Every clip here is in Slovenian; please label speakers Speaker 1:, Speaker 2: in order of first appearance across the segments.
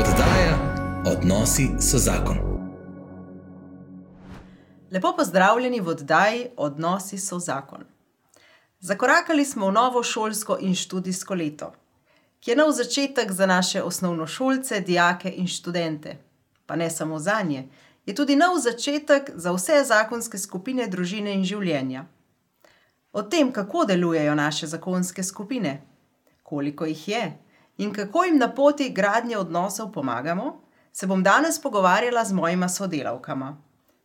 Speaker 1: Oddaja Odnosi so zakon.
Speaker 2: Lepo pozdravljeni v oddaji Odnosi so zakon. Zakorakali smo v novo šolsko in študijsko leto, ki je nov začetek za naše osnovnošolce, dijake in študente. Pa ne samo za nje, je tudi nov začetek za vse zakonske skupine družine in življenja. O tem, kako delujejo naše zakonske skupine, koliko jih je in kako jim na poti gradnje odnosov pomagamo, se bom danes pogovarjala z mojima sodelavkama.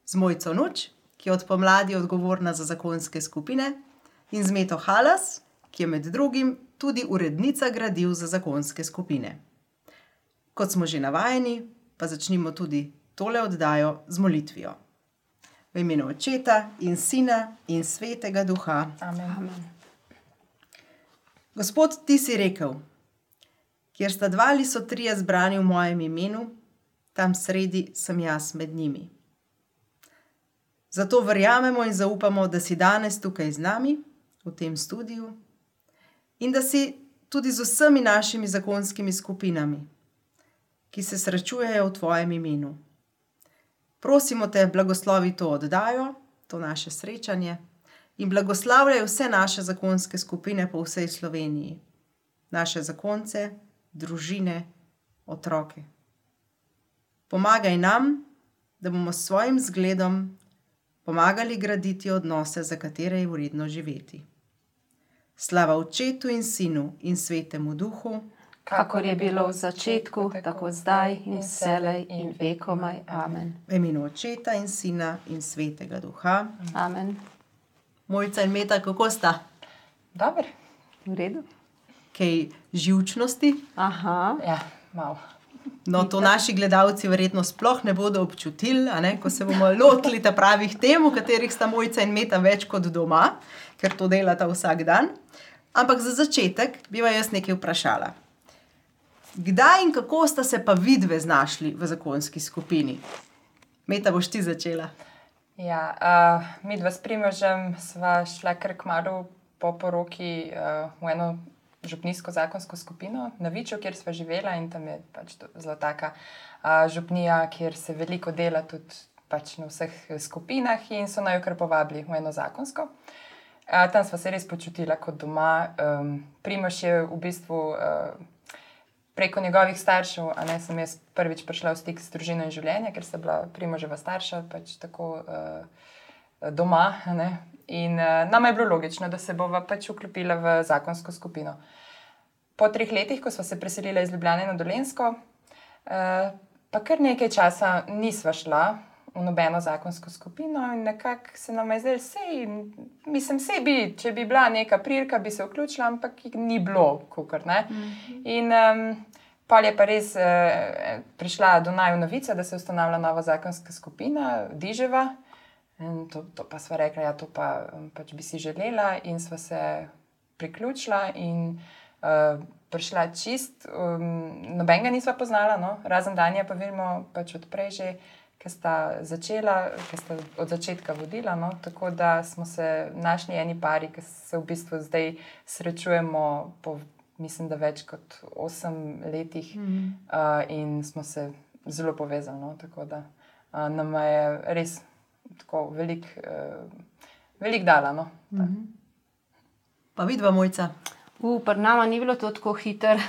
Speaker 2: Z Mojco Nuč, ki je od pomladi odgovorna za zakonske skupine, in z Meto Halas, ki je med drugim tudi urednica gradiv za zakonske skupine. Kot smo že navajeni, pa začnimo tudi tole oddajo z molitvijo. V imenu Očeta in Sina in Svetega Duha.
Speaker 3: Amen. Amen.
Speaker 2: Gospod, ti si rekel, kjer sta dva ali so trije zbrani v mojem imenu, tam sredi sem jaz med njimi. Zato verjamemo in zaupamo, da si danes tukaj z nami, v tem studiu, in da si tudi z vsemi našimi zakonskimi skupinami, ki se srečujejo v tvojem imenu. Prosimo te, blagoslovi to oddajo, to naše srečanje in blagoslavljaj vse naše zakonske skupine po vsej Sloveniji, naše zakonce, družine, otroke. Pomagaj nam, da bomo s svojim zgledom pomagali graditi odnose, za katere je vredno živeti. Slava Očetu in Sinu in Svetemu Duhu,
Speaker 3: Kakor je bilo v začetku, tako zdaj in vselej in vekomaj. Amen.
Speaker 2: v imenu Očeta in Sina in Svetega Duha.
Speaker 3: Amen.
Speaker 2: Mojca in Meta, kako sta?
Speaker 4: Dobro,
Speaker 3: V redu?
Speaker 2: Kaj živčnosti?
Speaker 3: Aha.
Speaker 4: ja, malo.
Speaker 2: No, to naši gledalci verjetno sploh ne bodo občutili, ne, ko se bomo lotili ta pravih tem, v katerih sta Mojca in Meta več kot doma, ker to delata vsak dan. Ampak za začetek bi vas jaz nekaj vprašala. Kdaj in kako sta se pa vidve znašli v zakonski skupini? Meta, boš ti začela.
Speaker 4: Ja, uh, mi dva s Primožem sva šla kar kmalo po poroki uh, v eno župnijsko zakonsko skupino na Viču, kjer sva živela in tam je pač zelo taka uh, župnija, kjer se veliko dela tudi pač na vseh skupinah in so naj jo kar povabili v eno zakonsko. Uh, tam sva se res počutila kot doma. Um, Primož je v bistvu uh, preko njegovih staršev, a ne sem jaz prvič prišla v stik s družino in življenje, ker sem bila primoževa starša, pač tako uh, doma. a ne. In uh, nama je bilo logično, da se bova pač vklopila v zakonsko skupino. Po treh letih, ko smo se preselili iz Ljubljana na Dolensko, uh, pa kar nekaj časa nisva šla v nobeno zakonsko skupino in nekako se nam je zdelo, sej, mislim, sej bi, če bi bila neka prilika, bi se vključila, ampak jih ni bilo, kukar, ne. In um, pol je pa res uh, prišla do naju novica, da se ustanavlja nova zakonska skupina, Diževa. In to, to pa sva rekla, da ja, to pa, um, pač bi si želela, in sva se priključila. In, uh, prišla čist, um, nobenega nisva poznala, no? razen Danja, pa vidimo pač odprej že, ki sta začela, ki sta od začetka vodila. No? Tako da smo se našli eni pari, ki se v bistvu zdaj srečujemo po, mislim, da več kot osem letih
Speaker 2: Mhm.
Speaker 4: uh, in smo se zelo povezali. No? Tako da uh, nam je res tako velik, uh, velik dala. No?
Speaker 2: Pa vidva, Mojca.
Speaker 3: U, pri nama ni bilo to tako hitro. Uh,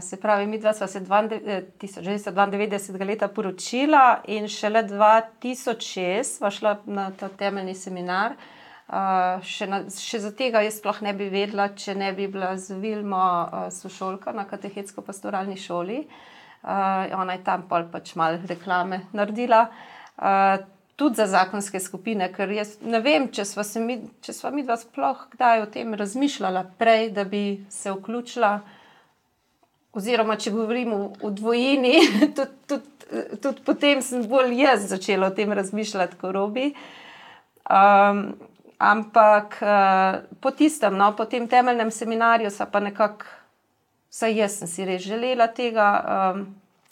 Speaker 3: Se pravi, mi dva sva se 1992 leta poročila in šele 2006 sva šla na ta temeljni seminar. Uh, še, na, še za tega jaz sploh ne bi vedela, če ne bi bila z Vilmo uh, sošolka na katehetsko-pastoralni šoli. Uh, ona je tam pol pač malo reklame naredila. Uh, tudi za zakonske skupine, ker jaz ne vem, če sva, mi, če sva mi dva sploh kdaj o tem razmišljala prej, da bi se vključila. Oziroma, če govorimo o dvojini, tudi, tudi, tudi potem sem bolj jaz začela o tem razmišljati, kot robi. Um, ampak uh, po tistem, no, po tem temeljnem seminarju, pa nekako, vsaj jaz sem si res želela tega, um,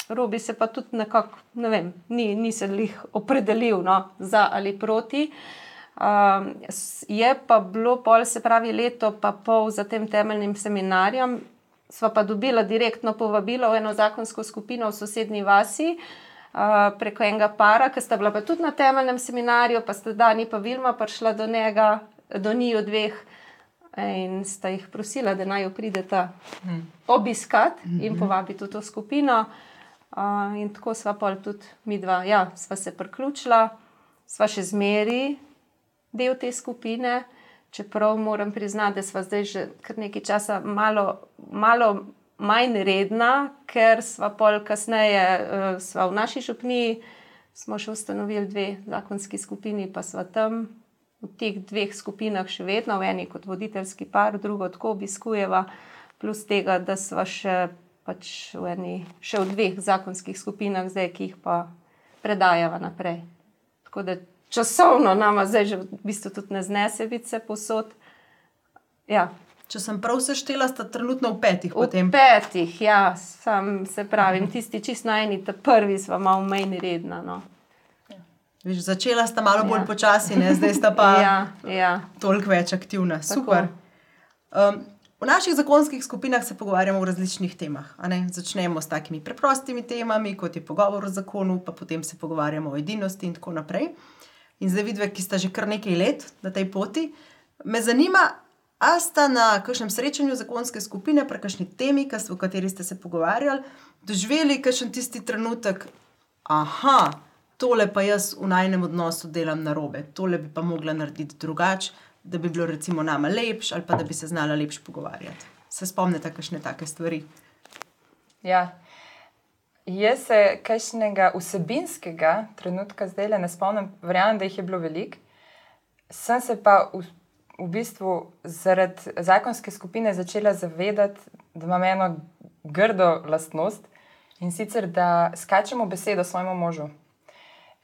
Speaker 3: robi se pa tudi nekako, ne vem, ni, ni se jih opredelil no, za ali proti. Um, je pa bilo pol, se pravi, leto pa pol za tem temeljnim seminarjem, sva pa dobila direktno povabilo v eno zakonsko skupino v sosednji vasi. Uh, preko enega para, ki sta bila pa tudi na temeljnem seminarju, pa sta Dani in Vilma prišla do njega, do njiju dveh in sta jih prosila, da naj jo prideta hmm. obiskati in povabiti v to skupino. Uh, in tako sva pa tudi mi dva, ja, sva se priključila, sva še zmeri del te skupine. Čeprav moram priznati, da smo zdaj že kar nekaj časa malo, malo manj redna, ker smo pol kasneje uh, v naši župniji, smo še ustanovili dve zakonski skupini, pa smo tam v teh dveh skupinah še vedno, v eni kot voditeljski par, drugo tako obiskujeva, plus tega, da smo še, pač v eni, še v dveh zakonskih skupinah, zdaj, ki jih pa predajava naprej. Tako da časovno nama zdaj že v bistvu tudi ne znese biti se posod. Ja.
Speaker 2: Če sem prav seštela, sta trenutno v petih.
Speaker 3: V potem. petih, ja, sam se pravi, tisti čist na eni, ta prvi smo malo manj redna. No.
Speaker 2: Viš, začela sta malo bolj ja. počasi, ne? zdaj sta pa
Speaker 3: ja, ja.
Speaker 2: toliko več aktivna. Super. Um, v naših zakonskih skupinah se pogovarjamo o različnih temah. Začnemo s takimi preprostimi temami, kot je pogovor o zakonu, pa potem se pogovarjamo o edinosti in tako naprej. In zdaj vidve, ki sta že kar nekaj let na tej poti, me zanima, ali ste na kakšnem srečanju zakonske skupine, pri kakšni temi, o kateri ste se pogovarjali, doživeli kakšen tisti trenutek, aha, tole pa jaz v najnem odnosu delam na robe, tole bi pa mogla narediti drugače, da bi bilo recimo nama lepše ali pa da bi se znala lepše pogovarjati. Se spomnite kakšne take stvari?
Speaker 4: Ja. Jaz se kajšnega vsebinskega trenutka zdaj le ne spomnim, verjamem, da jih je bilo veliko. Sem se pa v, v bistvu zaradi zakonske skupine začela zavedati, da imam eno grdo lastnost in sicer da skačemo besedo svojemu možu.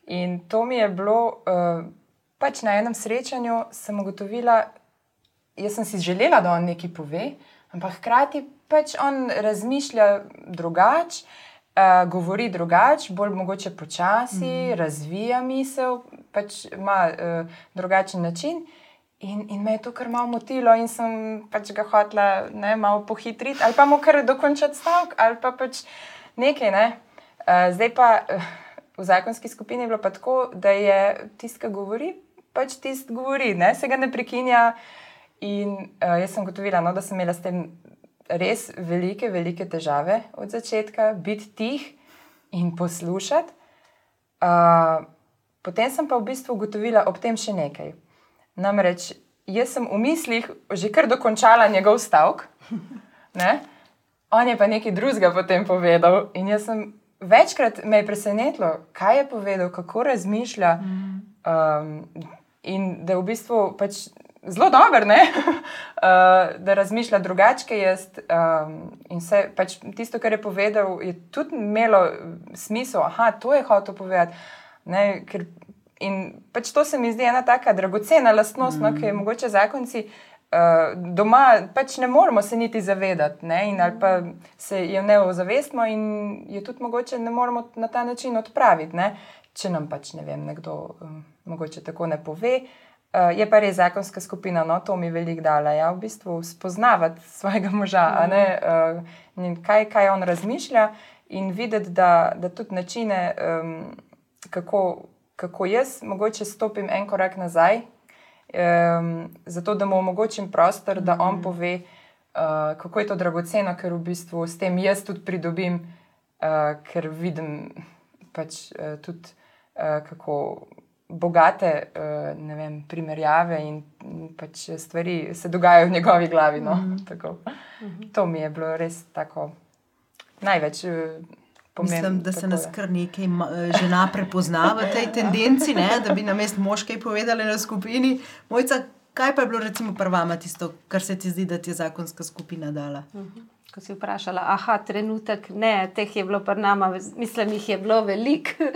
Speaker 4: In to mi je bilo, uh, pač na enem srečanju sem ugotovila, jaz sem si želela, da on nekaj pove, ampak hkrati pač on razmišlja drugače uh, govori drugače, bolj mogoče počasi, mm. razvija misel, pač ima uh, drugačen način. In, in me je to kar malo motilo, in sem pač ga hotela ne, malo pohitriti, ali pa mu kar dokončati stavek, ali pa pač nekaj. Ne. Uh, zdaj pa uh, v zakonski skupini je bilo pa tako, da je tisti, ki govori, pač tisti govori, ne, se ga ne prekinja. In uh, jaz sem gotovila, no, da sem imela s tem res velike, velike težave od začetka, biti tih in poslušati. Uh, potem sem pa v bistvu ugotovila ob tem še nekaj. Namreč jaz sem v mislih že kar dokončala njegov stavek, on je pa nekaj drugega potem povedal. In jaz sem večkrat me je presenetilo, kaj je povedal, kako razmišlja. Um, in da v bistvu pač zelo dober, uh, da razmišlja drugače. Jaz, um, in vse, pač tisto, kar je povedal, je tudi imelo smisel, da to je hotel povedati. Ne, ker, in pač to se mi zdi ena tako dragocena lastnost, no, mm. no, ki je mogoče zakonci. Uh, doma pač ne moramo se niti zavedati, ne, in ali pa se je ne ozavestimo, in je tudi mogoče ne moramo na ta način odpraviti, ne, če nam pač ne vem, nekdo um, mogoče tako ne pove. Uh, je pa res zakonska skupina, no, to mi veliko dala, ja, v bistvu spoznavati svojega moža, mm. ne, uh, kaj, kaj on razmišlja, in videti, da, da tudi načine, um, kako, kako jaz mogoče stopim en korak nazaj, um, zato da mu omogočim prostor, da on mm. pove, uh, kako je to dragoceno, ker v bistvu s tem jaz tudi pridobim, uh, ker vidim pač uh, tudi, kako bogate uh, vem, primerjave in pač stvari se dogajajo v njegovi glavi. No? Mm -hmm. To mi je bilo res tako največ. Uh,
Speaker 2: Pomem, Mislim, da se nas kar nekaj eh, žena prepozna v tej tendenci, ne, da bi na mestu moškej povedali na skupini. Mojca, kaj pa je bilo, recimo, prvama tisto, kar se ti zdi, da ti je zakonska skupina dala? Uh mhm. -huh
Speaker 3: ko si vprašala, aha, trenutek, ne, teh je bilo pred nama, mislim, jih je bilo veliko.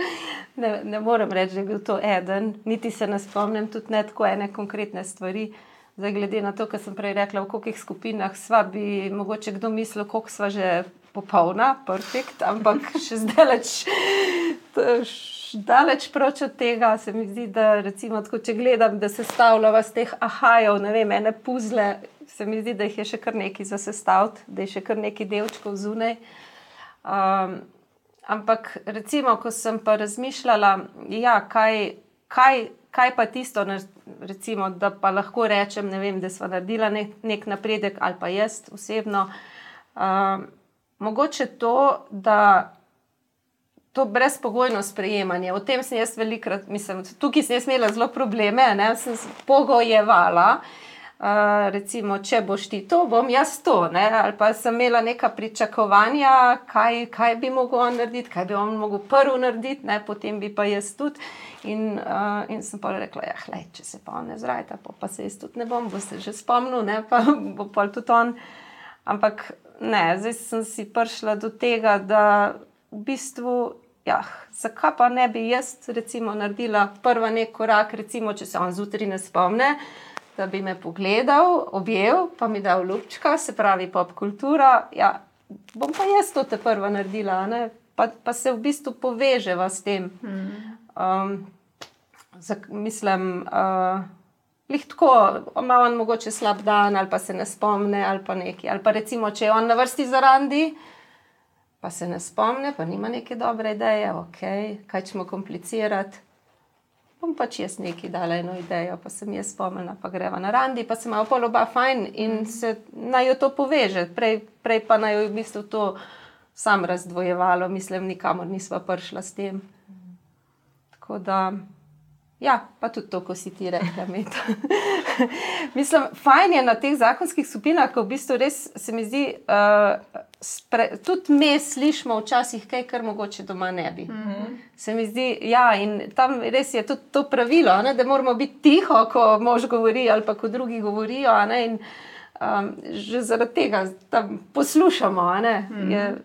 Speaker 3: Ne, ne morem reči, da je bil to eden, niti se ne spomnim, tudi ne tako ene konkretne stvari. Zdaj, glede na to, kar sem prej rekla, v kolikih skupinah sva, bi mogoče kdo mislil, koliko sva že popolna, perfekt, ampak še zdaleč, daleč proč od tega. Se mi zdi, da recimo, tako, če gledam, da se stavljava z teh ahajev, ne vem, ene puzle se mi zdi, da jih je še kar nekaj za sestaviti, da je še kar nekaj delčkov zunaj. Um, ampak, recimo, ko sem pa razmišljala, ja, kaj, kaj, kaj pa tisto, recimo, da pa lahko rečem, vem, da smo naredili nek, nek napredek, ali pa jaz osebno. Um, mogoče to, da to brezpogojno sprejemanje. O tem sem jaz velikrat, mislim, tukaj sem imela zelo probleme, ne sem pogojevala. Uh, recimo, če boš ti to, bom jaz to. Ne? Ali pa sem imela neka pričakovanja, kaj, kaj bi mogel narediti, kaj bi on mogel prvi narediti, ne? potem bi pa jaz tudi. In, uh, in sem pa rekla, ja, hlej, če se pa on ne zrajta, pa, pa se jaz tudi ne bom, bo se že spomnil, ne? pa bo pa tudi on. Ampak ne, zdaj sem si prišla do tega, da v bistvu ja, zakaj pa ne bi jaz, recimo, naredila prvi nek korak, recimo, če se on zjutraj ne spomne, da bi me pogledal, objel, pa mi dal lupčka, se pravi pop kultura. Ja, bom pa jaz to te prva naredila, pa, pa se v bistvu poveževa s tem. Um, zak, mislim. Uh, Lih tako, ima on mogoče slab dan, ali pa se ne spomne, ali pa nekaj. Ali pa recimo, če je on na vrsti za randi, pa se ne spomne, pa nima neke dobre ideje, ok, kaj ćemo komplicirati. Bom pač jaz neki dala eno idejo, pa sem jaz spomnila, pa greva na randi, pa se ima pol oba fajn in se naj jo to poveže. Prej, prej pa naj jo v bistvu to sam razdvojevalo, mislim, nikamor nisva prišla s tem. Tako da. Ja, pa tudi to, ko si ti rekla. Mislim, fajn je na teh zakonskih skupinah, ko v bistvu res se mi zdi, uh, spre, tudi mi slišimo včasih kaj, kar mogoče doma ne bi. Mm -hmm. Se mi zdi, ja, in tam res je tudi to pravilo, ne, da moramo biti tiho, ko mož govori ali pa ko drugi govorijo. Ne, in, um, že zaradi tega poslušamo. Ne, mm -hmm. Je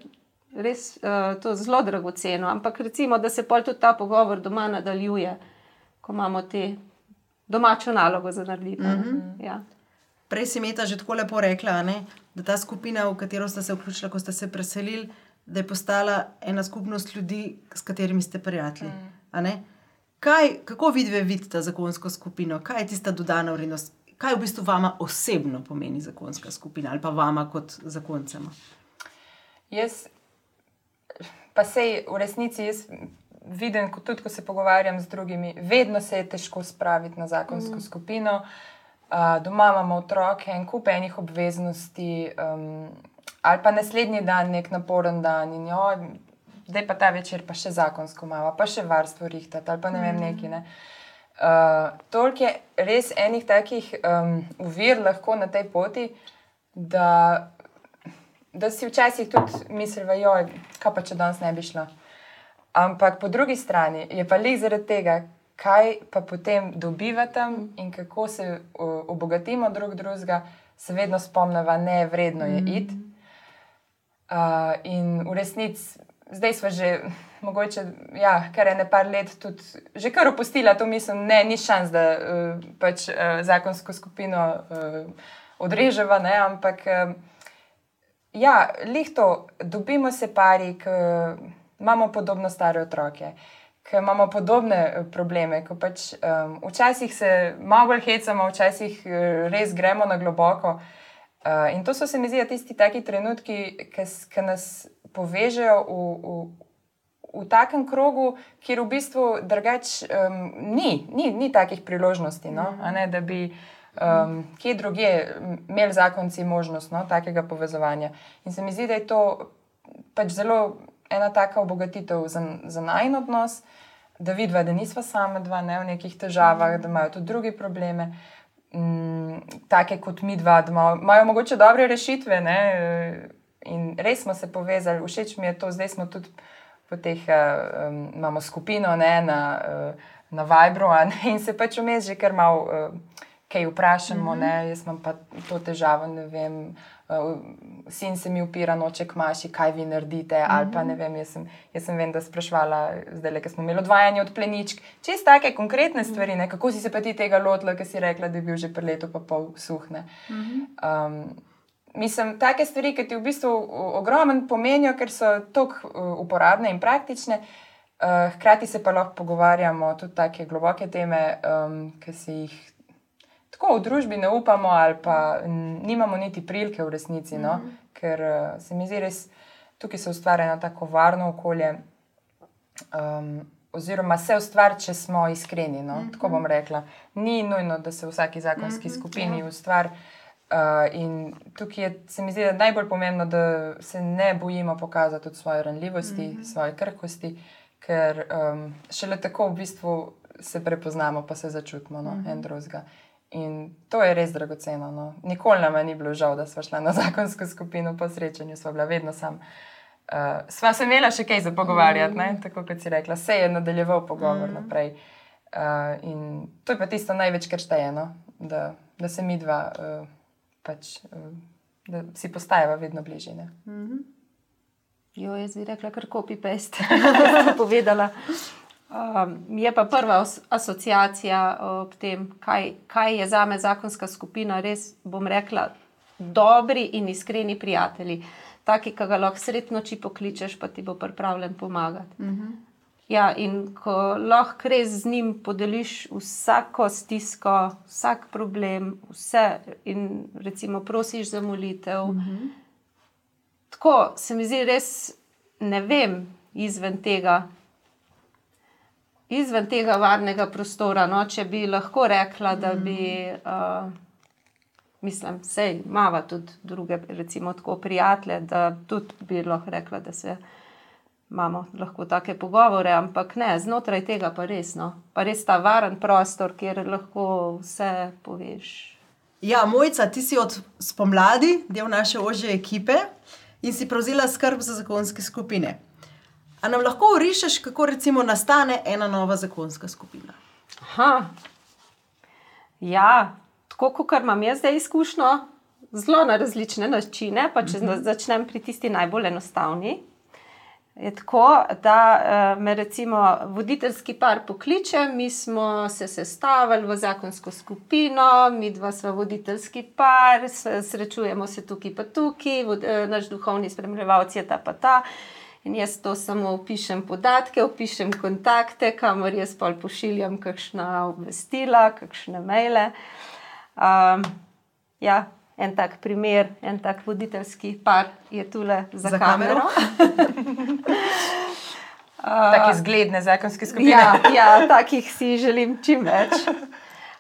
Speaker 3: res uh, to zelo dragoceno. Ampak recimo, da se pol tudi ta pogovor doma nadaljuje ko imamo te domačo nalogo za narediti. Mm -hmm. ja.
Speaker 2: Prej si Meta že tako lepo rekla, ne, da ta skupina, v katero ste se vključili, ko ste se preselili, da je postala ena skupnost ljudi, s katerimi ste prijatelji. Mm. Kaj, kako vidite zakonsko skupino, kaj je tista dodana vrednost, kaj v bistvu vama osebno pomeni zakonska skupina ali pa vama kot zakoncema?
Speaker 4: Jaz, pa sej v resnici, jaz vidim, tudi ko se pogovarjam z drugimi, vedno se je težko spraviti na zakonsko mm. skupino. Uh, doma imamo otroke in kup enih obveznosti, um, ali pa naslednji dan, nek naporen dan, in jo, zdaj pa ta večer, pa še zakonsko malo, pa še varstvo rihtati, ali pa ne vem, mm. neki. Ne. Uh, Toliko je res enih takih um, uvir lahko na tej poti, da, da si včasih tudi mislijo, kaj pa če danes ne bi šla. Ampak po drugi strani je pa lih zaradi tega, kaj pa potem dobivate in kako se obogatimo drug drugega, se vedno spomnimo, da je vredno je it. Uh, in v resnici, zdaj smo že, mogoče, ja, kar je ne par let, tudi že kar opustila to misel, ne, ni šans, da uh, pač uh, zakonsko skupino uh, odreževa, ne, ampak uh, ja, lihto, dobimo se pari. K, imamo podobno stare otroke, ki imamo podobne eh, probleme. Pač, um, včasih se malo bolj hecamo, včasih uh, res gremo na globoko. Uh, in to so se mi zdi tisti taki trenutki, ki nas povežejo v, v, v takem krogu, kjer v bistvu drugač um, ni, ni, ni takih priložnosti, no? ne, da bi. Um, kje drugje imeli zakonci možnost no, takega povezovanja. In se mi zdi, da je to pač zelo ena taka obogatitev za, za najn odnos, da vidiva, da nisva sama dva ne, v nekih težavah, da imajo tudi drugi probleme. Mm, take kot mi dva, da imajo morda dobre rešitve. Ne, in res smo se povezali, všeč mi je to, zdaj smo tudi po teh, um, imamo skupino ne, na, na Vibru ne, in se pač vmes že kar malo uh, kaj vprašamo. Mm -hmm. Jaz imam pa to težavo, ne vem uh, sin se mi upira, noče kmaši, kaj vi naredite. Mm -hmm. Ali pa mhm. ne vem, jaz sem, jaz sem vem, da sprašvala, zdaj le, ker smo imeli odvajanje od pleničk. Čez take konkretne mhm. stvari, ne? kako si se pa ti tega lotila, ker si rekla, da je bil že pred letom pa pol suhne. Mm -hmm. um, Mislim, take stvari, ki ti v bistvu ogromno pomenijo, ker so tako uporabne in praktične, uh, hkrati se pa lahko pogovarjamo tudi tako globoke teme, um, ki si jih tako v družbi ne upamo, ali pa nimamo niti prilike v resnici, no? mm -hmm. ker uh, se mi zdi res, tukaj se ustvarja eno tako varno okolje. Um, oziroma, se ustvari, če smo iskreni. No? Mm -hmm. Tako bom rekla. Ni nujno, da se v vsaki zakonski mm -hmm. skupini ja. ustvari. Uh, in tukaj je, se mi zdi, da je najbolj pomembno, da se ne bojimo pokazati svoje ranljivosti, mm -hmm. svoje krhkosti, ker um, šele tako v bistvu se prepoznamo, pa se začutimo no? mm -hmm. en drugega. In to je res dragoceno. No. Nikoli nam ni bilo žal, da smo šli na zakonsko skupino po srečanju, smo bila vedno sam. Uh, sva se imela še kaj za pogovarjati, mm. tako kot si rekla, se je nadaljeval pogovor mm. naprej. Uh, in to je pa tisto največ, kar šteje, no? da, da se mi dva, uh, pač, uh, da si postajava vedno bližje. Mm -hmm.
Speaker 3: Jo, jaz bi rekla, kar kopi pest, povedala. Um, je pa prva asociacija ob tem, kaj, kaj je za me zakonska skupina, res bom rekla, dobri in iskreni prijatelji. Taki, ki ga lahko sred noči pokličeš, pa ti bo pripravljen pomagati. Uh mhm. -huh. Ja, in ko lahko res z njim podeliš vsako stisko, vsak problem, vse, in recimo prosiš za molitev. Uh mhm. -huh. Tako se mi zdi, res ne vem izven tega, izven tega varnega prostora. No, če bi lahko rekla, da bi, uh, mislim, vse imamo tudi druge, recimo, tako prijatelje, da tudi bi lahko rekla, da se. Imamo lahko take pogovore, ampak ne, znotraj tega pa res, no, pa res ta varen prostor, kjer lahko vse poveš.
Speaker 2: Ja, mojca, ti si od spomladi del naše ožje ekipe in si prevzela skrb za zakonske skupine. A nam lahko urišeš, kako recimo nastane ena nova zakonska skupina?
Speaker 3: Aha. Ja, tako kot imam jaz zdaj izkušnjo, zelo na različne načine. Pa če uh mhm. -huh. začnem pri tisti najbolj enostavni. Je tako, da eh, me recimo voditeljski par pokliče, mi smo se sestavili v zakonsko skupino, mi dva smo voditeljski par, srečujemo se tukaj pa tukaj, eh, naš duhovni spremljevalci je ta pa ta. In jaz to samo opišem podatke, opišem kontakte, kamor jaz pa pošiljam kakšna obvestila, kakšne maile. Um, ja, en tak primer, en tak voditeljski par je tule za, za kamero.
Speaker 4: kamero. Tako izgledne zakonske skupine.
Speaker 3: Ja, ja, takih si želim čim več.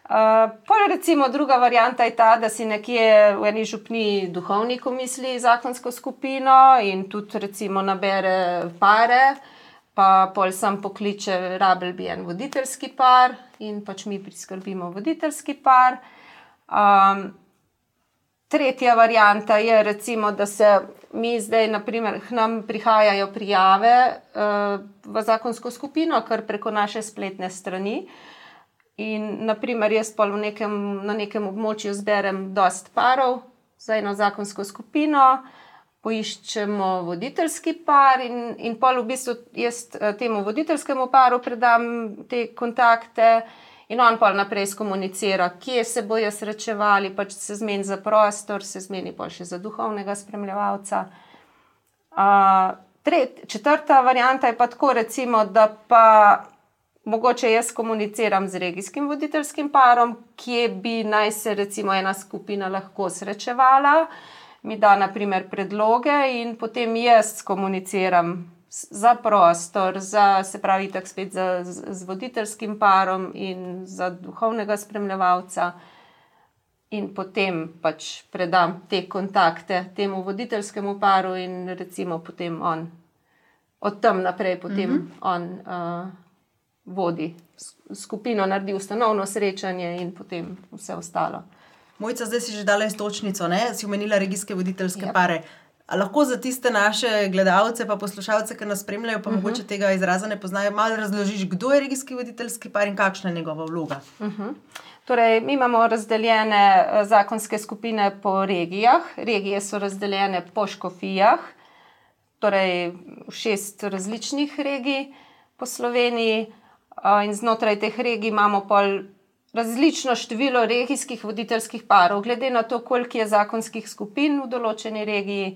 Speaker 3: Uh, recimo, druga varianta je ta, da si nekje v eni župni duhovnik misli zakonsko skupino in tudi recimo nabere pare, pa pol sam pokliče, rabel bi en voditeljski par in pač mi priskrbimo voditeljski par. Um, tretja varianta je recimo, da se mi zdaj, naprimer, k nam prihajajo prijave uh, v zakonsko skupino, kar preko naše spletne strani. In, naprimer, jaz pa nekem, na nekem območju zberem dost parov za eno zakonsko skupino, poiščemo voditeljski par, in, in pol v bistvu jaz eh, temu voditeljskemu paru predam te kontakte, in on pa naprej skomunicira, kje se bojo srečevali, pač se zmeni za prostor, se zmeni pa še za duhovnega spremljevalca. Uh, tret, četrta varianta je pa tako, recimo, da pa mogoče jaz komuniciram z regijskim voditeljskim parom, kje bi naj se recimo ena skupina lahko srečevala, mi da naprimer predloge in potem jaz komuniciram za prostor, za, se pravi, tako spet za, z, z voditeljskim parom in za duhovnega spremljevalca. In potem pač predam te kontakte temu voditeljskemu paru, in recimo potem on, od tam naprej, potem mm -hmm. on uh, vodi skupino, naredi ustanovno srečanje in potem vse ostalo.
Speaker 2: Mojca, zdaj si že dala istočnico, ne? si omenila regijske voditeljske yep. pare. A lahko za tiste naše gledalce, pa poslušalce, ki nas spremljajo, pa uh mhm. -huh. mogoče tega izraza ne poznajo, malo razložiš, kdo je regijski voditeljski par in kakšna je njegova vloga? Uh mhm. -huh.
Speaker 3: Torej, mi imamo razdeljene eh, zakonske skupine po regijah. Regije so razdeljene po škofijah, torej šest različnih regij po Sloveniji in znotraj teh regij imamo pol različno število regijskih voditeljskih parov, glede na to, koliko je zakonskih skupin v določeni regiji.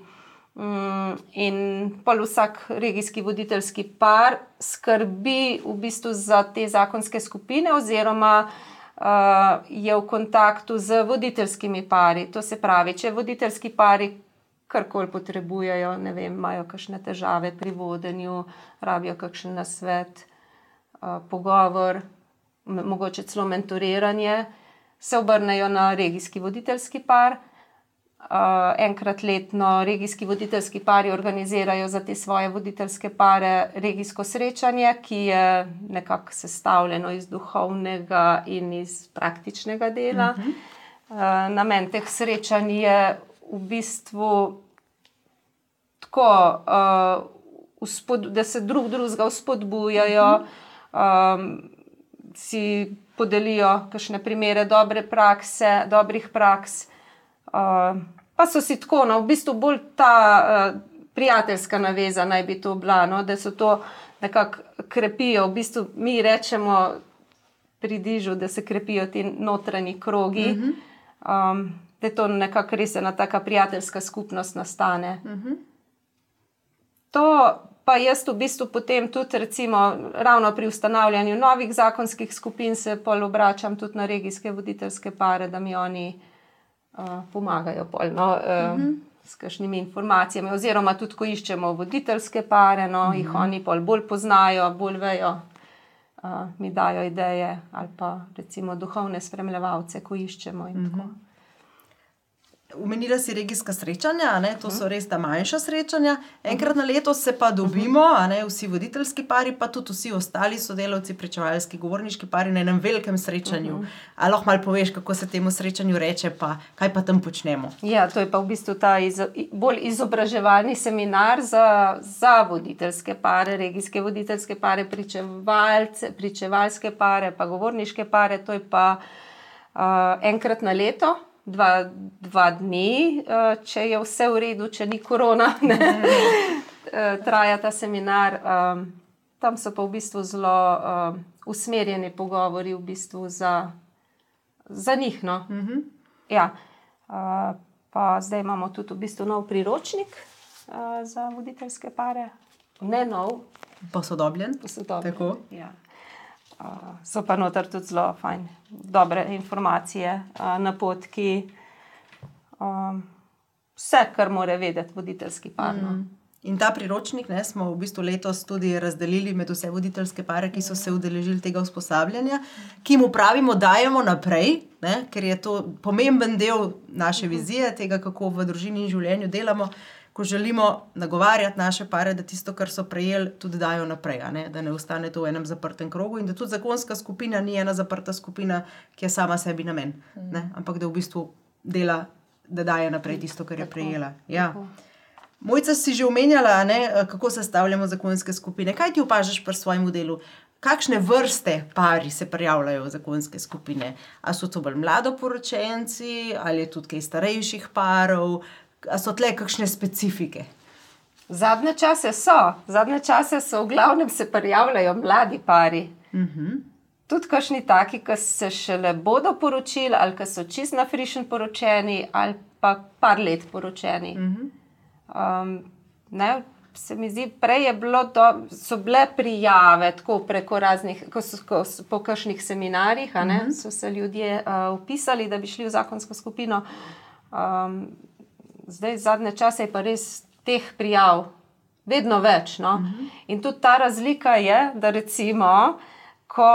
Speaker 3: Mm, in pol vsak regijski voditeljski par skrbi v bistvu za te zakonske skupine, oziroma uh, je v kontaktu z voditeljskimi pari. To se pravi, če voditeljski pari karkoli potrebujejo, ne vem, imajo kakšne težave pri vodenju, rabijo kakšen nasvet, uh, pogovor, mogoče celo mentoriranje, se obrnejo na regijski voditeljski par. Uh, enkrat letno regijski voditeljski pari organizirajo za te svoje voditeljske pare regijsko srečanje, ki je nekako sestavljeno iz duhovnega in iz praktičnega dela. Uh -huh. uh, namen teh srečanj je v bistvu tako, da se drug drugega vzpodbujajo, uh -huh. Um, si podelijo kakšne primere dobre prakse, dobrih praks. Uh, pa so si tako, no, v bistvu bolj ta uh, prijateljska naveza naj bi to bila, no, da so to nekako krepijo. V bistvu mi rečemo pri dižu, da se krepijo ti notranji krogi, uh -huh. um, da to nekako res ena taka prijateljska skupnost nastane. Uh -huh. To pa jaz v bistvu potem tudi, recimo, ravno pri ustanavljanju novih zakonskih skupin, se pol obračam tudi na regijske voditeljske pare, da mi oni uh, pomagajo pol, no, uh, uh -huh. s kakšnimi informacijami. Oziroma, tudi ko iščemo voditeljske pare, no, uh -huh. jih oni pol bolj poznajo, bolj vejo. Uh, mi dajo ideje, ali pa recimo duhovne spremljevalce, ko iščemo. Uh -huh.
Speaker 2: Umenila si regijska srečanja, ne? to so res ta manjša srečanja. Enkrat na leto se pa dobimo, ne? vsi voditeljski pari, pa tudi vsi ostali sodelavci, pričevalski, govorniški pari na enem velikem srečanju. Ali lahko malo poveš, kako se temu srečanju reče, pa kaj pa tam počnemo?
Speaker 3: Ja, to je pa v bistvu ta iz, bolj izobraževalni seminar za, za voditeljske pare, regijske voditeljske pare, pričevalce, pričevalske pare, pa govorniške pare. To je pa uh, enkrat na leto dva, dva dni, eh, če je vse v redu, če ni korona, ne, eh, traja ta seminar. Um, tam so pa v bistvu zelo um, usmerjeni pogovori v bistvu za, za njih. No. Uh -huh. ja. uh, pa zdaj imamo tudi v bistvu nov priročnik uh, za voditeljske pare, ne nov.
Speaker 2: Posodobljen.
Speaker 3: Posodobljen. Ja so pa noter tudi zelo fajn, dobre informacije, uh, napotki, um, vse, kar mora vedeti voditeljski par. Mm.
Speaker 2: In ta priročnik ne, smo v bistvu letos tudi razdelili med vse voditeljske pare, ki so se udeležili tega usposabljanja, ki mu pravimo, da dajemo naprej, ne, ker je to pomemben del naše vizije, tega, kako v družini in življenju delamo ko želimo nagovarjati naše pare, da tisto, kar so prejeli, tudi dajo naprej, ne? da ne ostane to v enem zaprtem krogu in da tudi zakonska skupina ni ena zaprta skupina, ki je sama sebi namen, mm. ampak da v bistvu dela, da daje naprej tisto, kar je prejela. Ja. Mojca si že omenjala, ne, kako sestavljamo zakonske skupine. Kaj ti opažaš pri svojem delu? Kakšne vrste pari se prijavljajo v zakonske skupine? Ali so to bolj mladoporočenci, ali je tudi kaj starejših parov, Ali so tle kakšne specifike?
Speaker 3: Zadnje čase so, zadnje čase so v glavnem se prijavljajo mladi pari. Uh mhm. -huh. Tudi kašni taki, ki se šele bodo poročili, ali ki so čist na frišen poročeni, ali pa par let poročeni. Uh -huh. um, ne, se mi zdi, prej je bilo to, so bile prijave tako preko raznih, ko so, ko so, po kakšnih seminarjih, uh -huh. so se ljudje uh, upisali, da bi šli v zakonsko skupino. Um, zdaj zadnje čase je pa res teh prijav vedno več. No? Uh mhm. -huh. In tudi ta razlika je, da recimo, ko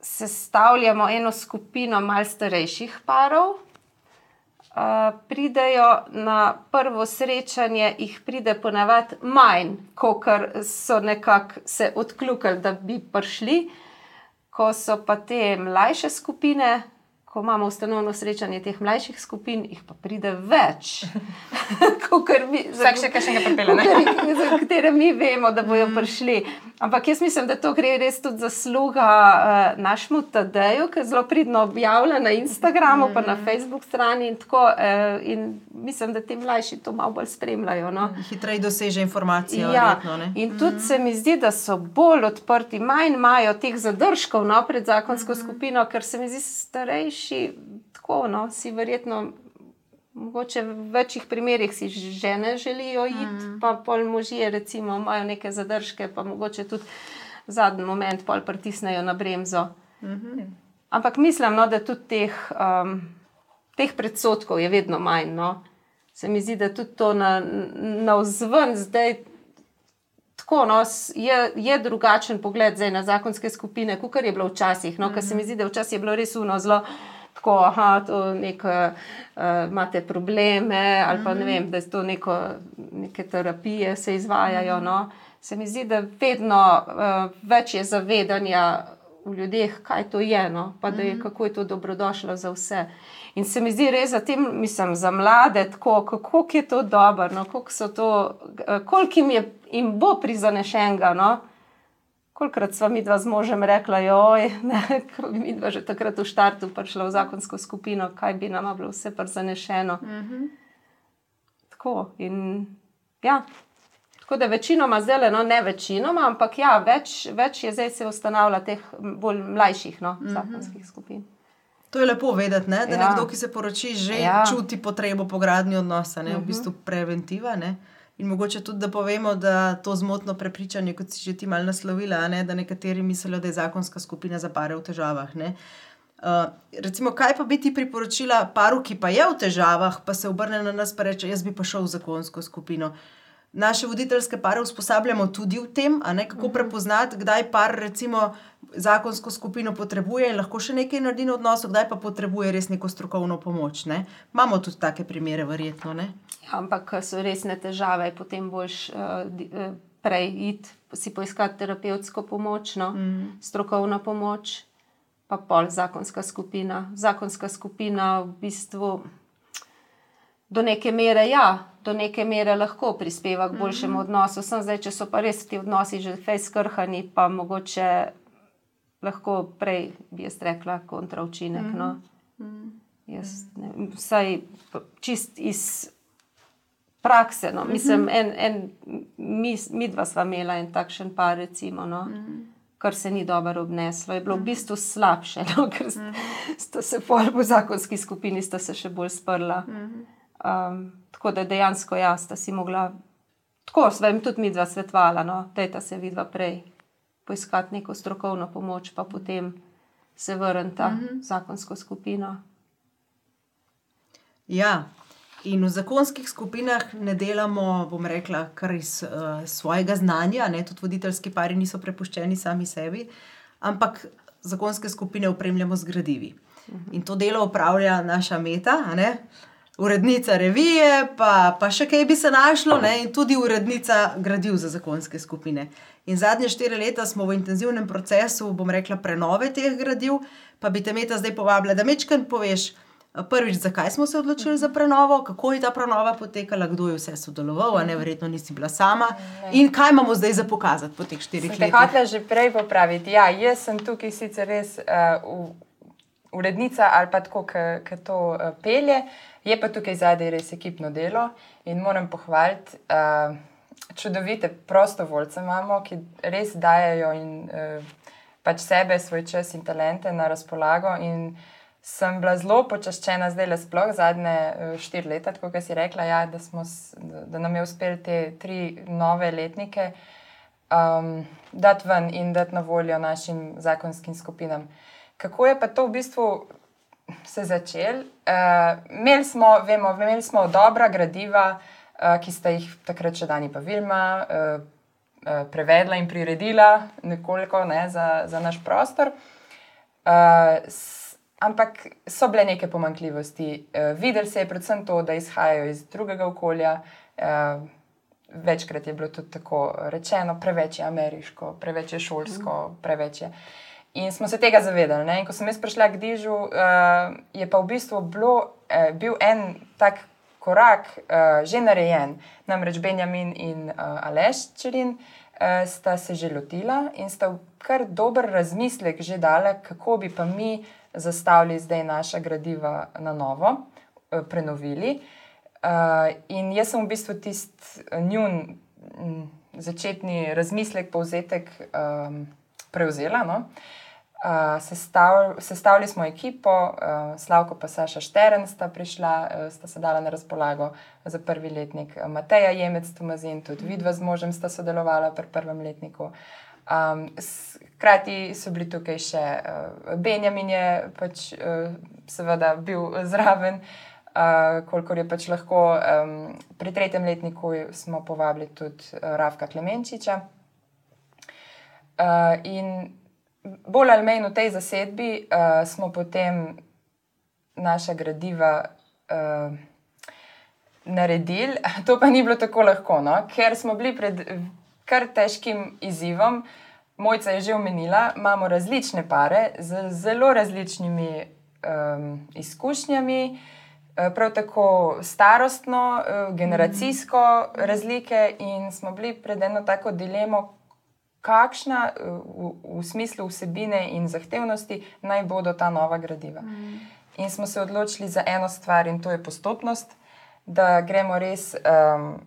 Speaker 3: sestavljamo eno skupino malce starejših parov. Uh, pridejo na prvo srečanje, jih pride ponavadi manj, kot so nekako se odkljukali, da bi prišli. Ko so pa te mlajše skupine, ko imamo ustanovno srečanje teh mlajših skupin, jih pa pride več.
Speaker 4: mi, Vsak še kaj še pripelje.
Speaker 3: Za katere mi vemo, da bodo mm. prišli. Ampak jaz mislim, da to gre res tudi zasluga uh, našemu TD-ju, ki zelo pridno objavljen na Instagramu, mm. pa na mm. Facebook strani. In, tako, uh, in mislim, da ti mlajši to malo bolj spremljajo. No.
Speaker 2: Hitreje doseže informacije. Ja. Verjetno,
Speaker 3: in tudi mm. se mi zdi, da so bolj odprti, manj imajo teh zadržkov no, pred zakonsko mm. skupino, ker se mi zdi starejši starejši, tako no, si verjetno. Mogoče v večjih primerih si žene želijo iti, mm. pa pol možje, recimo, imajo neke zadržke, pa mogoče tudi zadnji moment pol pritisnejo na bremzo. Mm -hmm. ampak mislim, no, da tudi teh, um, teh predsotkov je vedno manj. No. Se mi zdi, da tudi to na, na vzven zdaj. Tako, no, je, je drugačen pogled na zakonske skupine, kot je bilo včasih. No, mm -hmm. Se mi zdi, da včasih je bilo res uno zelo tako, da uh, imate probleme, ali pa ne mhm. vem, da to neko, neke terapije se izvajajo. No. Se mi zdi, da vedno uh, več je zavedanja v ljudeh, kaj to je, no, pa da je, mhm. kako je to dobrodošlo za vse. In se mi zdi res za tem, mislim, za mlade, tako, kako je to dobro, no, koliko kolik jim, je, jim bo prizanešenega. No. Kolikrat smo mi dva z možem rekla, joj, ne, ko bi mi dva že takrat v štartu prišla v zakonsko skupino, kaj bi nama bilo vse prizanešeno. Mm -hmm. Tako in ja. Tako da večinoma zdaj, no ne večinoma, ampak ja, več, več je zdaj se ustanavlja teh bolj mlajših no, mm -hmm. zakonskih skupin.
Speaker 2: To je lepo vedeti, ne? da ja. nekdo, ki se poroči, že ja. čuti potrebo po gradnji odnosa, ne? v mhm. bistvu preventiva. Ne? In mogoče tudi, da povemo, da to zmotno prepričanje, kot si že ti malo naslovila, ne? da nekateri mislijo, da je zakonska skupina za pare v težavah. Uh, recimo, kaj pa bi ti priporočila paru, ki pa je v težavah, pa se obrne na nas in reče: Jaz bi pa šel v zakonsko skupino. Naše voditeljske pare usposabljamo tudi v tem, ne, kako mhm. prepoznati, kdaj par recimo zakonsko skupino potrebuje in lahko še nekaj naredi na odnosu, kdaj pa potrebuje res neko strokovno pomoč. Ne. Imamo tudi take primere, verjetno. Ne.
Speaker 3: Ja, ampak so resne težave, potem boš uh, prej id si poiskati terapevtsko pomoč, no, mm. strokovno pomoč, pa pol zakonska skupina. Zakonska skupina v bistvu do neke mere, ja, do neke mere lahko prispeva k boljšemu mm -hmm. odnosu. Sem zdaj, če so pa res ti odnosi že fejskrhani, pa mogoče lahko prej bi jaz rekla kontraučinek. Mm -hmm. no. Mhm. Jaz, ne, vsaj čist iz prakse. No. Mislim, mm -hmm. en, en, mi, mi dva sva imela en takšen par, recimo. No. Mm -hmm. Kar se ni dobro obneslo, je bilo v bistvu slabše, no, ker mm -hmm. sta se v zakonski skupini še bolj sprla. Mm -hmm. Um, tako da dejansko jaz, da si mogla, tako sva jim tudi mi dva svetvala, no, je se vidva prej poiskati neko strokovno pomoč, pa potem se vrniti v mm -hmm. zakonsko skupino.
Speaker 2: Ja, in v zakonskih skupinah ne delamo, bom rekla, kar iz uh, svojega znanja, ne, tudi voditeljski pari niso prepuščeni sami sebi, ampak zakonske skupine upremljamo z gradivi. -hmm. In to delo upravlja naša meta, ne, uh, urednica revije, pa, pa še kaj bi se našlo, ne? in tudi urednica gradiv za zakonske skupine. In zadnje štiri leta smo v intenzivnem procesu, bom rekla, prenove teh gradiv, pa bi te meta zdaj povabila, da mečkaj poveš. Prvič, zakaj smo se odločili za prenovo, kako je ta prenova potekala, kdo je vse sodeloval, a ne verjetno nisi bila sama. In kaj imamo zdaj za pokazati po teh štirih letih?
Speaker 4: Kot je že prej popraviti, ja, jaz sem tukaj sicer res uh, urednica ali pa tako, ki to uh, pelje. Je pa tukaj zadaj res ekipno delo in moram pohvaliti, uh, čudovite prostovoljce imamo, ki res dajo in uh, pač sebe, svoj čas in talente na razpolago. In sem bila zelo počaščena, zdaj le sploh zadnje uh, štiri leta, kot si rekla, ja, da, smo, da nam je uspelo te tri nove letnike um, dati ven in dati na voljo našim zakonskim skupinam. Kako je pa to v bistvu? se začeli. Uh, imeli, smo, vemo, imeli smo dobra gradiva, uh, ki sta jih takrat še Dani pa Vilma uh, uh, prevedla in priredila nekoliko ne, za, za naš prostor. Ampak so bile neke pomankljivosti. Videli se je predvsem to, da izhajajo iz drugega okolja. Večkrat je bilo tudi tako rečeno, preveč je ameriško, preveč je šolsko, preveč je. In smo se tega zavedali. Ne? In ko sem jaz prišla k Dižu, uh, je pa v bistvu bilo, uh, bil en tak korak uh, že narejen. Namreč Benjamin in uh, Aleš Čerin uh, sta se že lotila in sta kar dober razmislek že dala, kako bi pa mi zastavili zdaj naša gradiva na novo, uh, prenovili. Uh, in jaz sem v bistvu tisti njun m, začetni razmislek, povzetek um, prevzela. No? Uh, sestav, sestavili smo ekipo, uh, Slavko pa Saša Šteren sta prišla, uh, sta se dala na razpolago za prvi letnik. Mateja Jemec, Tomazin, tudi vidva z možem sta sodelovala pri prvem letniku. Um, Hkrati so bili tukaj še uh, Benjamin, je pač uh, seveda bil zraven, uh, kolikor je pač lahko. Um, pri tretjem letniku smo povabili tudi uh, Rafka Klemenčiča. Uh, in bolj ali manj v tej zasedbi uh, smo potem naša gradiva uh, naredili. To pa ni bilo tako lahko, no? ker smo bili pred kar težkim izzivom. Mojca je že omenila, imamo različne pare z zelo različnimi um, izkušnjami, prav tako starostno, generacijsko razlike, in smo bili pred eno tako dilemo, kakšna eh, v, v smislu vsebine in zahtevnosti naj bodo ta nova gradiva. In smo se odločili za eno stvar, in to je postopnost, da gremo res. Um,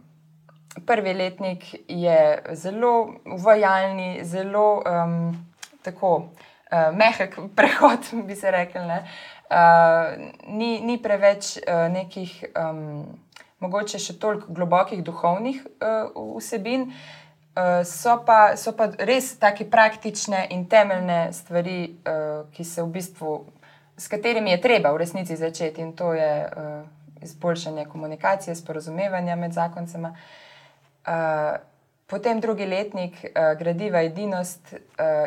Speaker 4: prvi letnik je zelo uvajalni, zelo um, tako uh, mehek prehod, bi se rekel. Uh, ni, ni preveč uh, nekih, um, mogoče še toliko globokih duhovnih uh, vsebin. Uh, so, pa, so pa res tako praktične in temeljne stvari, uh, ki se v bistvu, s katerimi je treba v resnici začeti, in to je uh, izboljšanje komunikacije, sporozumevanja med zakoncema. Uh, potem drugi letnik uh, gradiva Edinost uh,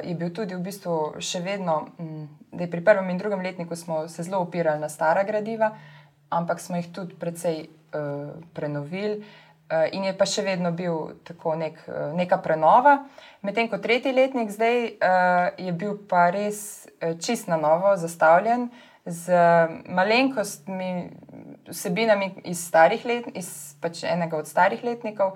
Speaker 4: je bil tudi v bistvu še vedno, um, da je pri prvem in drugem letniku smo se zelo upirali na stara gradiva, ampak smo jih tudi precej uh, prenovili. Uh, in je pa še vedno bil tako nek, uh, neka prenova. Medtem ko tretji letnik zdaj uh, je bil pa res uh, čist na novo zastavljen z malenkostmi, vsebinami iz let, iz pač enega od starih letnikov.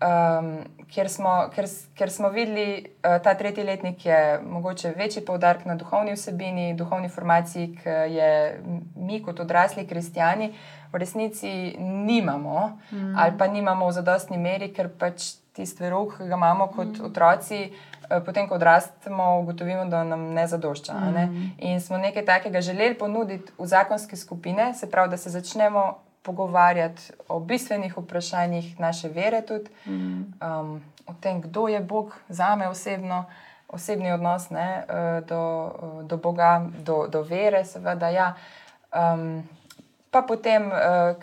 Speaker 4: Um, kjer, smo, kjer, kjer smo videli, uh, ta tretji letnik je mogoče večji poudarek na duhovni vsebini, duhovni formaciji, ki je mi kot odrasli kristijani v resnici nimamo, mm. ali pa nimamo v zadostni meri, ker pač tisti verug, ki ga imamo kot mm. otroci. Uh, potem, ko odrastemo, ugotovimo, da nam ne zadošča. Mm. Ne? In smo nekaj takega želeli ponuditi v zakonske skupine, se pravi, da se začnemo pogovarjati o bistvenih vprašanjih naše vere, tudi mm. um, o tem, kdo je Bog za me osebno, osebni odnos ne, uh, do, uh, do Boga, do, do vere, seveda. Ja. Um, pa potem, uh,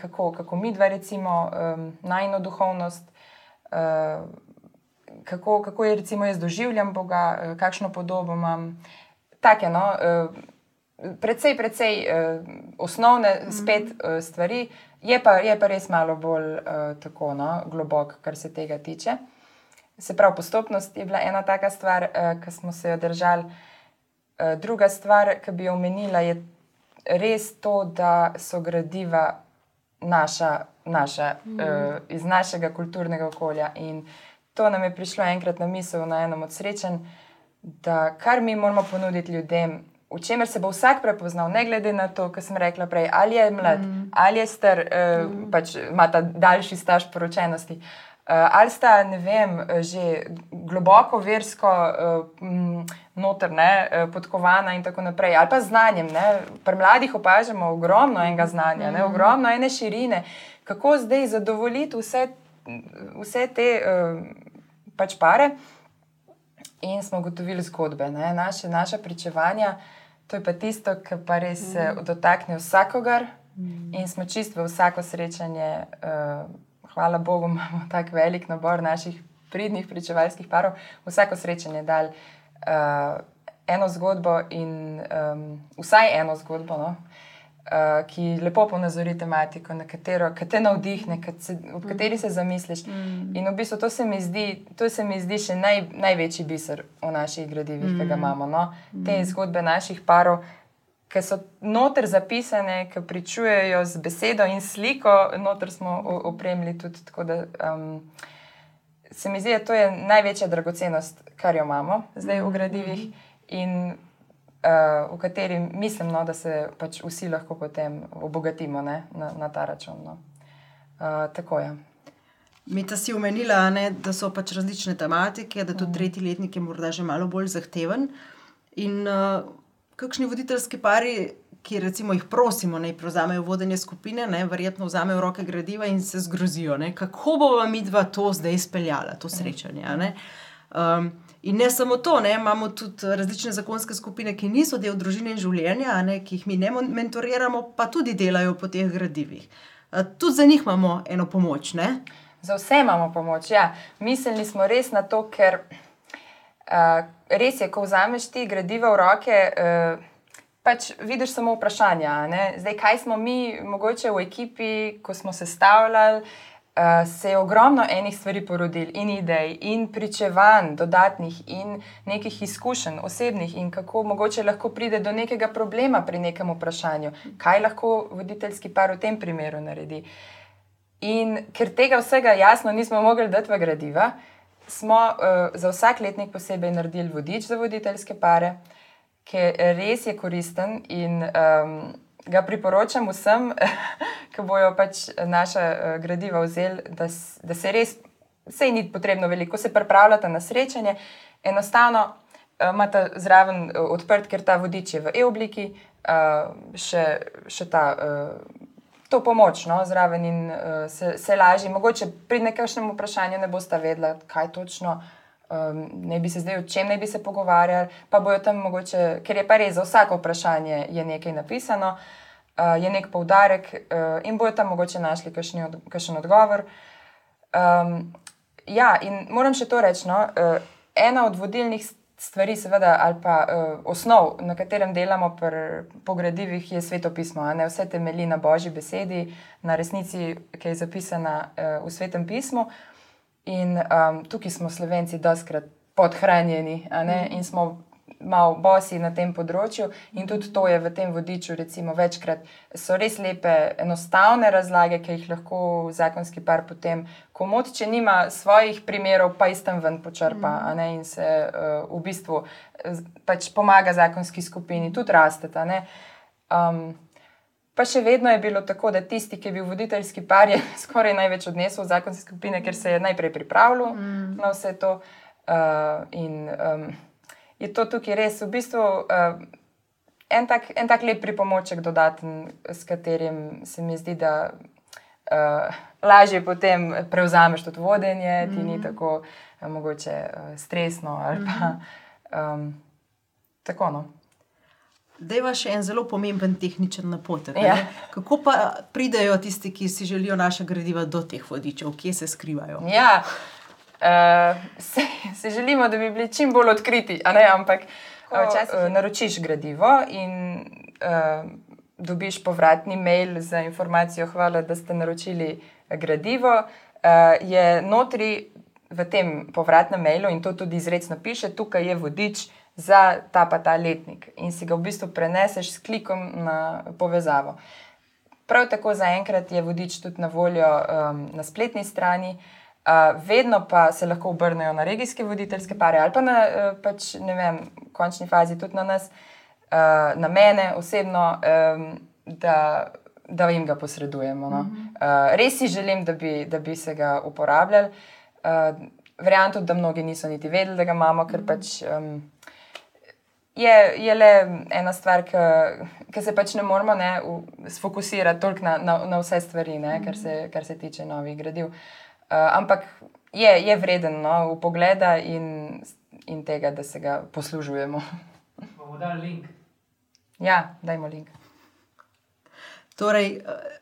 Speaker 4: kako, kako mi dva, recimo, um, najno duhovnost. Uh, Kako, kako je, recimo, jaz doživljam Boga, kakšno podobo imam. Take, no, precej, precej osnovne spet mhm. stvari, Je pa, je pa res malo bolj uh, tako, no, globok, kar se tega tiče. Se pravi, postopnost je bila ena taka stvar, uh, ki smo se jo držali. Uh, druga stvar, ki bi jo omenila, je res to, da so gradiva naša, naša mm. uh, iz našega kulturnega okolja. In to nam je prišlo enkrat na misel na enem od srečanj, da kar mi moramo ponuditi ljudem, v čemer se bo vsak prepoznal, ne glede na to, kar sem rekla prej, ali je mlad, mm. ali je star, uh, mm. pač ima ta daljši staž poročenosti. Uh, ali sta, ne vem, že globoko versko uh, notrne, uh, podkovana in tako naprej, ali pa znanjem. Ne? Pri mladih opažamo ogromno enega znanja, ne? ogromno ene širine, kako zdaj zadovoljiti vse, vse te uh, pač pare. In smo ugotovili zgodbe, naše, naše pričevanja. Uh, To je pa tisto, kar pa res mm. dotakne vsakogar mm. in smo čisto v vsako srečanje. Uh, hvala Bogu, imamo tako velik nabor naših pridnih pričevalskih parov. Vsako srečanje je dal uh, eno zgodbo in um, vsaj eno zgodbo. No? Uh, ki lepo ponazori tematiko, na katero te navdihne, se, ob mm. kateri se zamisliš. Mm. In v bistvu to se mi zdi, se mi zdi še naj, največji biser v naših gradivih, mm. ki ga mm. imamo. No? Te mm. zgodbe naših parov. Ki so noter zapisane, ki pričujejo z besedo in sliko, noter smo opremili tudi tako. Da, um, se mi zdi, da to je največja dragocenost, kar jo imamo zdaj v gradivih. In uh, v kateri mislim, no, da se pač vsi lahko potem obogatimo ne, na, na ta račun. No. Uh, tako je.
Speaker 2: Mi ta si omenila, ne, da so pač različne tematike, da tudi mm. tretji letnik je morda že malo bolj zahteven. In uh, kakšni voditeljski pari, ki recimo jih prosimo, naj prevzamejo vodenje skupine, ne, verjetno vzamejo roke gradiva in se zgrozijo, ne, kako bomo mi dva to zdaj izpeljala, to srečanje. Ne. Um, in ne samo to, ne, imamo tudi različne zakonske skupine, ki niso del družine in življenja, ne, ki jih mi ne mentoriramo, pa tudi delajo po teh gradivih. Uh, tudi za njih imamo eno pomoč. Ne?
Speaker 4: Za vse imamo pomoč. Ja. Mislili smo res na to, ker uh, res je, ko vzameš ti gradiva v roke, uh, pač vidiš samo vprašanja. ne. Zdaj, kaj smo mi, mogoče v ekipi, ko smo sestavljali. Uh, se je ogromno enih stvari porodil, in idej, in pričevanj, dodatnih, in nekih izkušenj, osebnih, in kako mogoče lahko pride do nekega problema pri nekem vprašanju, kaj lahko voditeljski par v tem primeru naredi. In ker tega vsega jasno nismo mogli dati v gradiva, smo uh, za vsak letnik posebej naredili vodič za voditeljske pare, ki res je koristen in um, ga priporočam vsem, ki bojo pač naša uh, gradiva vzeli, da, da se res, sej ni potrebno veliko, se pripravljate na srečanje, enostavno uh, imate zraven uh, odprt, ker ta vodič je v e-obliki, uh, še, še ta. Uh, to pomoč no, zraven in uh, se, se lažje. Mogoče pri nekakšnem vprašanju ne boste vedela, kaj točno. Um, ne bi se zdaj, o čem ne bi se pogovarjali, pa bojo tam mogoče, ker je pa res za vsako vprašanje je nekaj napisano, uh, je nek poudarek uh, in bojo tam mogoče našli kakšni od, kakšen odgovor. Um, ja, in moram še to reči. No, uh, ena od vodilnih stvari, seveda, ali pa uh, osnov, na katerem delamo pr, po gradivih, je svetopismo. Vse temelji na božji besedi, na resnici, ki je zapisana uh, v svetem pismu. In um, tukaj smo Slovenci doskrat podhranjeni ne, in smo malo bosi na tem področju. In tudi to je v tem vodiču, recimo, večkrat so res lepe, enostavne razlage, ki jih lahko zakonski par potem komod, če nima svojih primerov, pa iz tam ven počrpa ne, in se uh, v bistvu pač pomaga zakonski skupini, tudi rasteta. Um, Pa še vedno je bilo tako, da tisti, ki je bil voditeljski par, je skoraj največ odnesel v zakonske skupine, ker se je najprej pripravljal mm. na vse to. Uh, in um, je to tukaj res v bistvu uh, en, tak, en tak lep pripomoček, dodaten, s katerim se mi zdi, da uh, lažje potem prevzameš tudi vodenje, ti ni tako uh, mogoče uh, stresno ali pa um, tako. No.
Speaker 2: Deva še en zelo pomemben tehničen napotek. a
Speaker 4: Ja.
Speaker 2: ne. Kako pa pridejo tisti, ki si želijo naša gradiva do teh vodičev, kje se skrivajo?
Speaker 4: Ja, uh, se, se želimo, da bi bili čim bolj odkriti, a ne, ampak ko
Speaker 3: včasih
Speaker 4: uh, naročiš gradivo in uh, dobiš povratni mail za informacijo, hvala, da ste naročili gradivo, uh, je notri v tem povratnem mailu in to tudi izrecno piše, tukaj je vodič za ta pa ta letnik in si ga v bistvu preneseš s klikom na povezavo. Prav tako zaenkrat je vodič tudi na voljo um, na spletni strani, uh, vedno pa se lahko obrnejo na regijske voditeljske pare ali pa na uh, pač, ne vem, v končni fazi tudi na nas, uh, na mene osebno, um, da, da jim ga posredujemo. No. Uh, res si želim, da bi, da bi se ga uporabljali. Uh, Verjamem tudi, da mnogi niso niti vedeli, da ga imamo, ker pač. Um, je, je le ena stvar, ki se pač ne moramo ne, v- sfokusirati toliko na, na, na vse stvari, ne, kar, se, kar se tiče novih gradiv. Uh, ampak je, je vreden no, v pogleda in, in tega, da se ga poslužujemo.
Speaker 5: Bomo dali link.
Speaker 4: Ja, dajmo link.
Speaker 2: Torej, eh,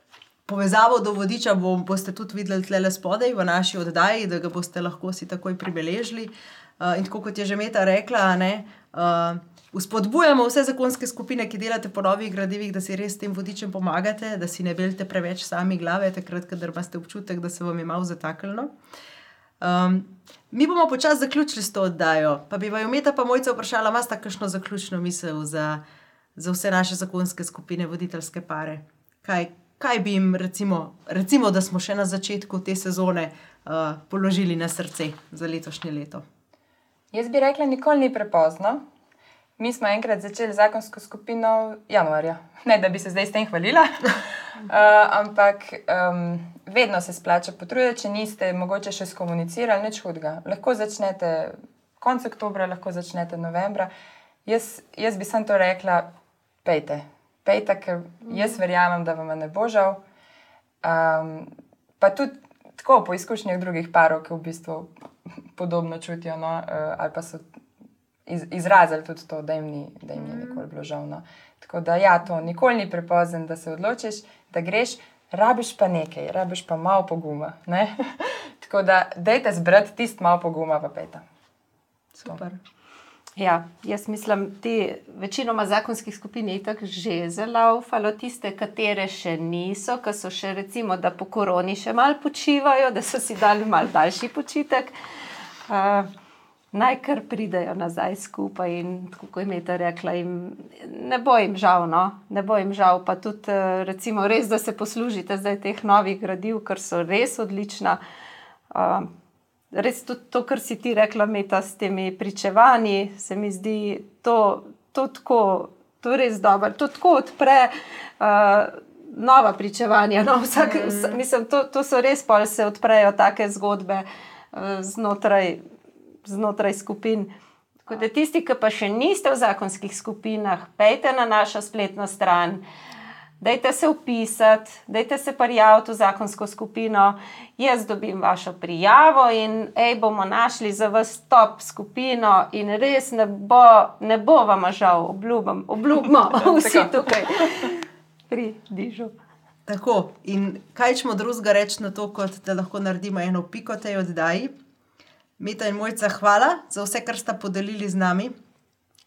Speaker 2: povezavo do vodiča bom, boste tudi videli tle spodaj v naši oddaji, da ga boste lahko si takoj pribeležili. Uh, in tako kot je že Meta rekla, a ne, uh, Vzpodbujamo vse zakonske skupine, ki delate po novih gradivih, da si res tem vodičem pomagate, da si ne belite preveč sami glave, takrat, kadar imate občutek, da se vam je malo zataknilo. Um, mi bomo počasi zaključili s to oddajo, pa bi vaju Meta pa mojca vprašala, imate kakšno zaključno misel za, za vse naše zakonske skupine, voditeljske pare? Kaj, kaj bi jim, recimo, recimo, da smo še na začetku te sezone uh, položili na srce za letošnje leto?
Speaker 4: Jaz bi rekla, nikoli ni prepozno. Mi smo enkrat začeli zakonsko skupino januarja. Ne, da bi se zdaj s tem hvalila, uh, ampak um, vedno se splača potruditi, če niste mogoče še skomunicirali, nič hudega. Lahko začnete konec oktobra, lahko začnete novembra. Jaz, jaz bi sem to rekla, pejte, pejte, ker jaz verjamem, da vam ne bo žal. Um, pa tudi tako po izkušnjah drugih parov, ki v bistvu podobno čutijo, no, uh, ali pa so iz, izrazili tudi to, da jim ni, da jim ni nikoli bilo žal. No. Tako da, ja, to nikoli ni prepozen, da se odločiš, da greš, rabiš pa nekaj, rabiš pa malo poguma. Ne? Tako da, dajte zbrati tisto malo poguma v peta.
Speaker 2: Super.
Speaker 3: Ja, jaz mislim, da večinoma zakonskih skupin je tako že zelo ufalo, tiste, katere še niso, ki so še recimo, da po koroni še malo počivajo, da so si dali mal daljši počitek. Uh, naj kar pridejo nazaj skupaj in kako jim je to rekla, jim, ne bo jim žal, no? ne bo jim žal, pa tudi recimo res, da se poslužite zdaj teh novih gradiv, ker so res odlična. Uh, res tudi to, kar si ti rekla, meta s temi pričevanji, se mi zdi to, to tako, to je res dobro, to tako odpre. Uh, Nova pričevanja, no, vsak, mm. mislim, to, to so res, pa se odprejo take zgodbe uh, znotraj znotraj skupin. Tako da tisti, ki pa še niste v zakonskih skupinah, pejte na našo spletno stran. Dajte se upisati, dajte se prijaviti v zakonsko skupino. Jaz dobim vašo prijavo in ej, bomo našli za vas top skupino, in res ne bo, ne bo vam žal, obljubim, obljubimo vsi tukaj pri Dižu.
Speaker 2: Tako, in kaj smo drugega reči na to, kot da lahko naredimo eno piko tej oddaji? Meta in Mojca, hvala za vse, kar ste podelili z nami.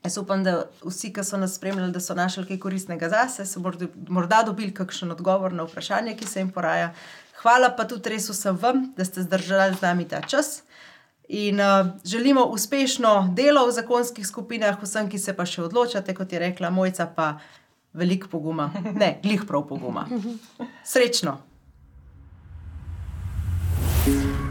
Speaker 2: Jaz upam, da vsi, ki so nas spremljali, da so našli kaj koristnega za sebe, so morda dobili kakšen odgovor na vprašanje, ki se jim poraja. Hvala pa tudi res vsem vam, da ste zdržali z nami ta čas. In uh, želimo uspešno delo v zakonskih skupinah, vsem, ki se pa še odločate, kot je rekla Mojca, pa veliko poguma. Ne, glih prav poguma. Srečno! thank you